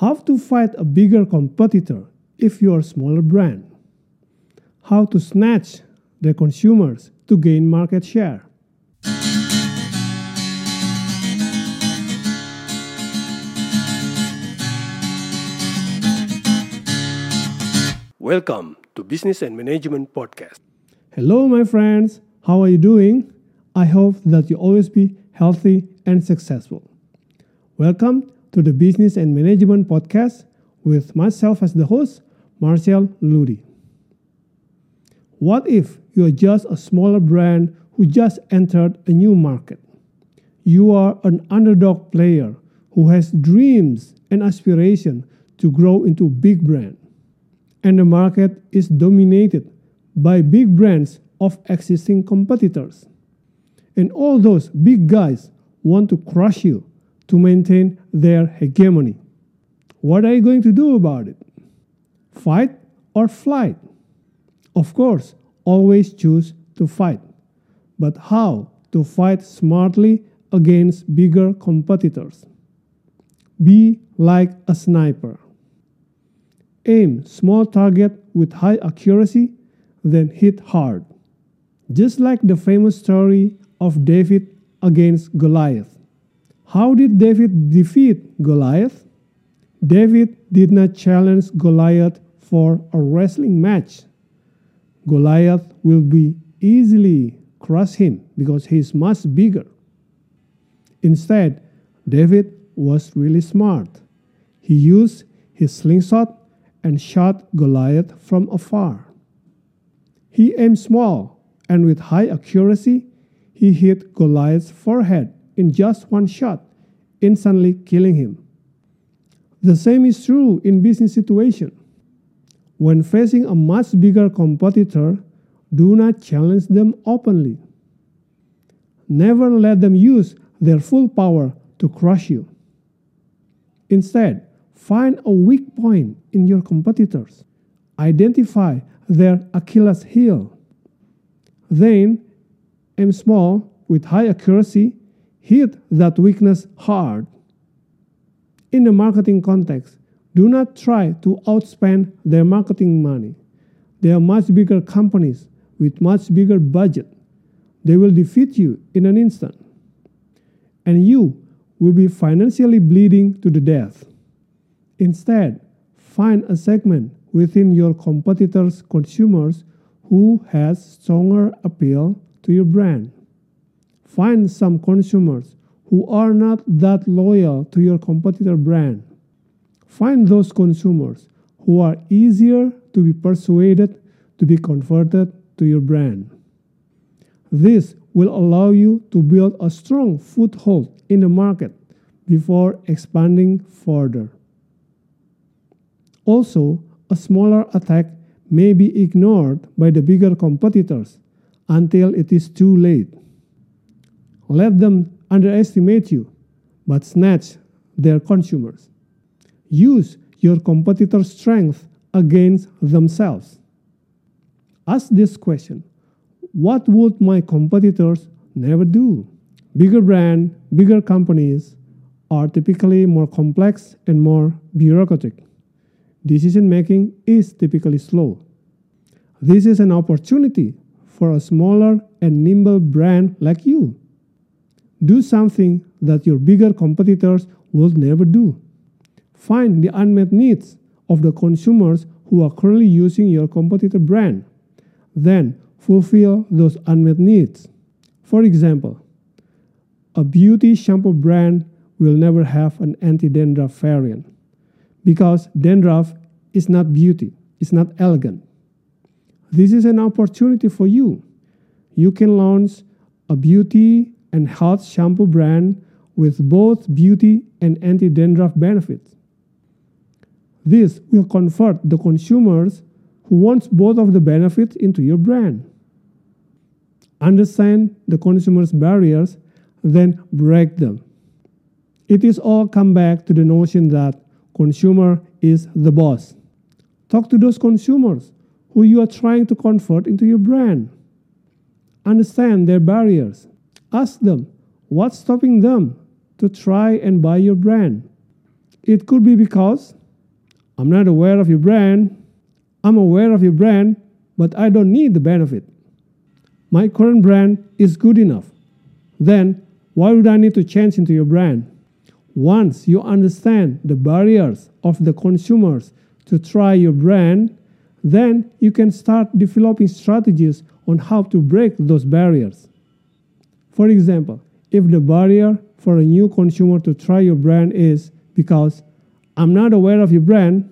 How to fight a bigger competitor if you are a smaller brand. How to snatch the consumers to gain market share. Welcome to Business and Management Podcast. Hello, my friends. How are you doing? I hope that you always be healthy and successful. Welcome to the Business and Management Podcast with myself as the host, Marchell Ludy. What if you are just a smaller brand who just entered a new market? You are an underdog player who has dreams and aspiration to grow into big brand and the market is dominated by big brands of existing competitors. And all those big guys want to crush you to maintain their hegemony. What are you going to do about it? Fight or flight? Of course, always choose to fight. But how to fight smartly against bigger competitors? Be like a sniper. Aim small target with high accuracy, then hit hard. Just like the famous story of David against Goliath. How did David defeat Goliath? David did not challenge Goliath for a wrestling match. Goliath will be easily crush him because he is much bigger. Instead, David was really smart. He used his slingshot and shot Goliath from afar. He aimed small, and with high accuracy, he hit Goliath's forehead in just one shot, instantly killing him. The same is true in business situation. When facing a much bigger competitor, do not challenge them openly. Never let them use their full power to crush you. Instead, Find a weak point in your competitors. Identify their Achilles heel. Then, aim small with high accuracy, hit that weakness hard. In the marketing context, do not try to outspend their marketing money. They are much bigger companies with much bigger budget. They will defeat you in an instant. And you will be financially bleeding to the death. Instead, find a segment within your competitors' consumers who has stronger appeal to your brand. Find some consumers who are not that loyal to your competitor brand. Find those consumers who are easier to be persuaded to be converted to your brand. This will allow you to build a strong foothold in the market before expanding further. Also, a smaller attack may be ignored by the bigger competitors until it is too late. Let them underestimate you, but snatch their consumers. Use your competitor's strength against themselves. Ask this question What would my competitors never do? Bigger brand, bigger companies are typically more complex and more bureaucratic decision making is typically slow. This is an opportunity for a smaller and nimble brand like you. Do something that your bigger competitors will never do. Find the unmet needs of the consumers who are currently using your competitor brand. Then fulfill those unmet needs. For example, a beauty shampoo brand will never have an anti dandruff variant because dandruff is not beauty, it's not elegant. This is an opportunity for you. You can launch a beauty and health shampoo brand with both beauty and anti dandruff benefits. This will convert the consumers who wants both of the benefits into your brand. Understand the consumer's barriers, then break them. It is all come back to the notion that Consumer is the boss. Talk to those consumers who you are trying to convert into your brand. Understand their barriers. Ask them what's stopping them to try and buy your brand. It could be because I'm not aware of your brand. I'm aware of your brand, but I don't need the benefit. My current brand is good enough. Then, why would I need to change into your brand? Once you understand the barriers of the consumers to try your brand, then you can start developing strategies on how to break those barriers. For example, if the barrier for a new consumer to try your brand is because I'm not aware of your brand,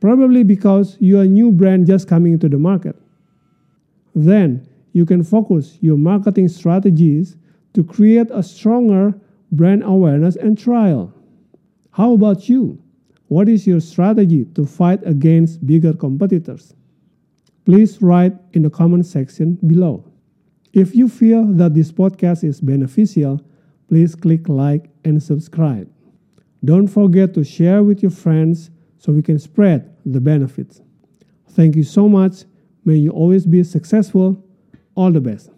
probably because you're a new brand just coming into the market. Then you can focus your marketing strategies to create a stronger brand awareness and trial. How about you? What is your strategy to fight against bigger competitors? Please write in the comment section below. If you feel that this podcast is beneficial, please click like and subscribe. Don't forget to share with your friends so we can spread the benefits. Thank you so much. May you always be successful. All the best.